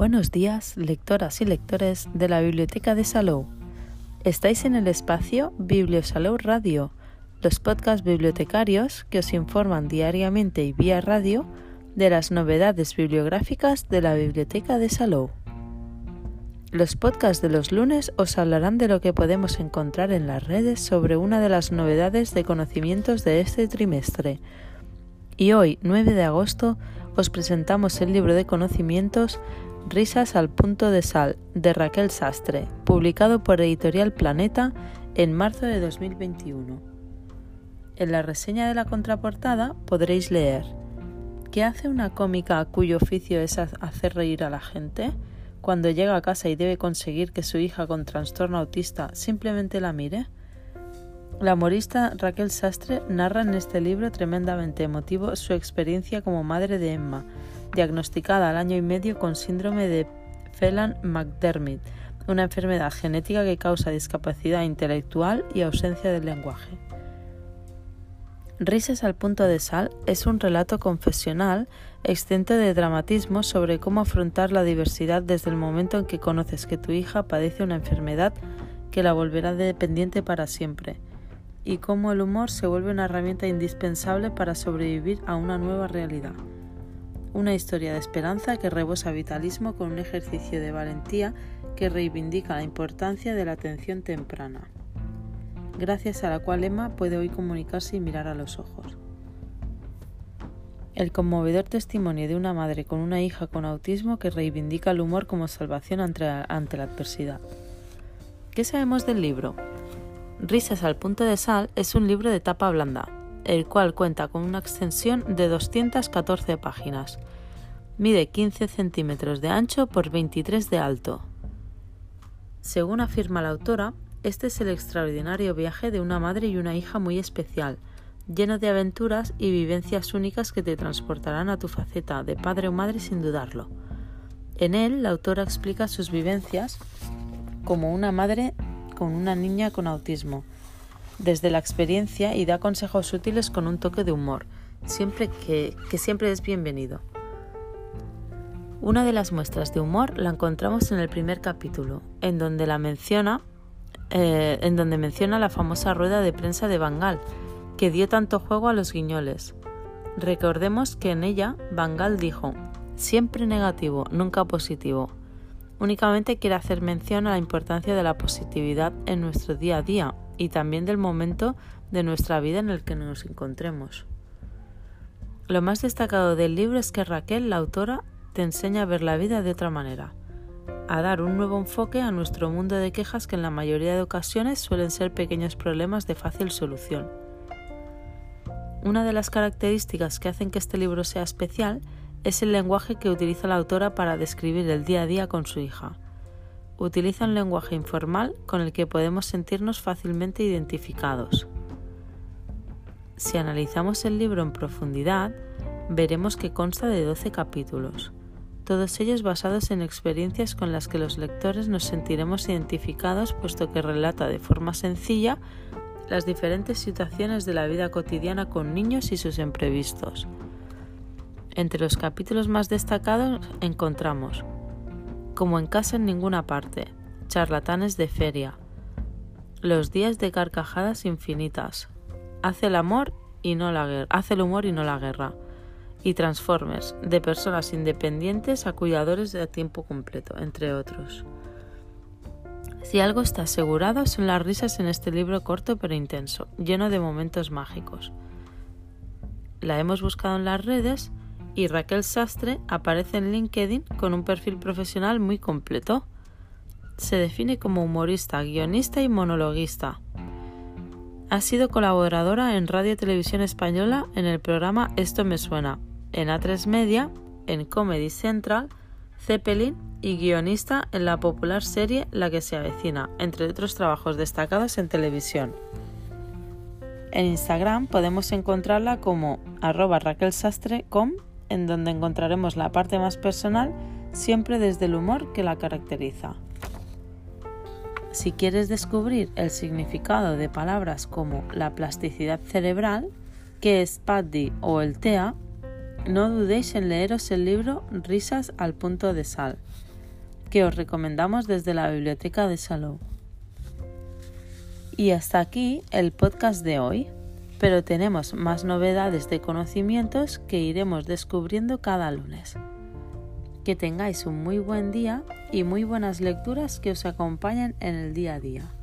Buenos días, lectoras y lectores de la Biblioteca de Salou. Estáis en el espacio Bibliosalou Radio, los podcasts bibliotecarios que os informan diariamente y vía radio de las novedades bibliográficas de la Biblioteca de Salou. Los podcasts de los lunes os hablarán de lo que podemos encontrar en las redes sobre una de las novedades de conocimientos de este trimestre. Y hoy, 9 de agosto, os presentamos el libro de conocimientos Risas al punto de sal de Raquel Sastre, publicado por Editorial Planeta en marzo de 2021. En la reseña de la contraportada podréis leer ¿Qué hace una cómica cuyo oficio es hacer reír a la gente? Cuando llega a casa y debe conseguir que su hija con trastorno autista simplemente la mire. La humorista Raquel Sastre narra en este libro tremendamente emotivo su experiencia como madre de Emma, diagnosticada al año y medio con síndrome de Phelan-McDermid, una enfermedad genética que causa discapacidad intelectual y ausencia del lenguaje. Risas al punto de sal es un relato confesional extento de dramatismo sobre cómo afrontar la diversidad desde el momento en que conoces que tu hija padece una enfermedad que la volverá dependiente para siempre, y cómo el humor se vuelve una herramienta indispensable para sobrevivir a una nueva realidad una historia de esperanza que rebosa vitalismo con un ejercicio de valentía que reivindica la importancia de la atención temprana, gracias a la cual Emma puede hoy comunicarse y mirar a los ojos. El conmovedor testimonio de una madre con una hija con autismo que reivindica el humor como salvación ante, la adversidad. ¿Qué sabemos del libro? Risas al punto de sal es un libro de tapa blanda, el cual cuenta con una extensión de 214 páginas. Mide 15 centímetros de ancho por 23 de alto. Según afirma la autora, este es el extraordinario viaje de una madre y una hija muy especial, lleno de aventuras y vivencias únicas que te transportarán a tu faceta de padre o madre sin dudarlo. En él, la autora explica sus vivencias como una madre con una niña con autismo, desde la experiencia y da consejos útiles con un toque de humor, siempre que, siempre es bienvenido. Una de las muestras de humor la encontramos en el primer capítulo, en donde la menciona, eh, en donde menciona la famosa rueda de prensa de Bangal, que dio tanto juego a los guiñoles. Recordemos que en ella Bangal dijo, siempre negativo, nunca positivo. Únicamente quiere hacer mención a la importancia de la positividad en nuestro día a día y también del momento de nuestra vida en el que nos encontremos. Lo más destacado del libro es que Raquel, la autora, te enseña a ver la vida de otra manera, a dar un nuevo enfoque a nuestro mundo de quejas que en la mayoría de ocasiones suelen ser pequeños problemas de fácil solución. Una de las características que hacen que este libro sea especial es el lenguaje que utiliza la autora para describir el día a día con su hija utiliza un lenguaje informal con el que podemos sentirnos fácilmente identificados. Si analizamos el libro en profundidad, veremos que consta de 12 capítulos, todos ellos basados en experiencias con las que los lectores nos sentiremos identificados puesto que relata de forma sencilla las diferentes situaciones de la vida cotidiana con niños y sus imprevistos. Entre los capítulos más destacados encontramos como en casa en ninguna parte, charlatanes de feria, los días de carcajadas infinitas, hace el amor y no la guerra, hace el humor y no la guerra, y Transformers, de personas independientes a cuidadores de tiempo completo, entre otros. Si algo está asegurado son las risas en este libro corto pero intenso, lleno de momentos mágicos. La hemos buscado en las redes y Raquel Sastre aparece en LinkedIn con un perfil profesional muy completo. Se define como humorista, guionista y monologuista. Ha sido colaboradora en Radio Televisión Española en el programa Esto me suena, en A3 Media, en Comedy Central, Zeppelin y guionista en la popular serie La que se avecina, entre otros trabajos destacados en televisión. En Instagram podemos encontrarla como arroba raquelsastre.com en donde encontraremos la parte más personal siempre desde el humor que la caracteriza. Si quieres descubrir el significado de palabras como la plasticidad cerebral, que es PADDI o el TEA, no dudéis en leeros el libro Risas al punto de sal. que os recomendamos desde la biblioteca de Salou. Y hasta aquí el podcast de hoy, pero tenemos más novedades de conocimientos que iremos descubriendo cada lunes. Que tengáis un muy buen día y muy buenas lecturas que os acompañen en el día a día.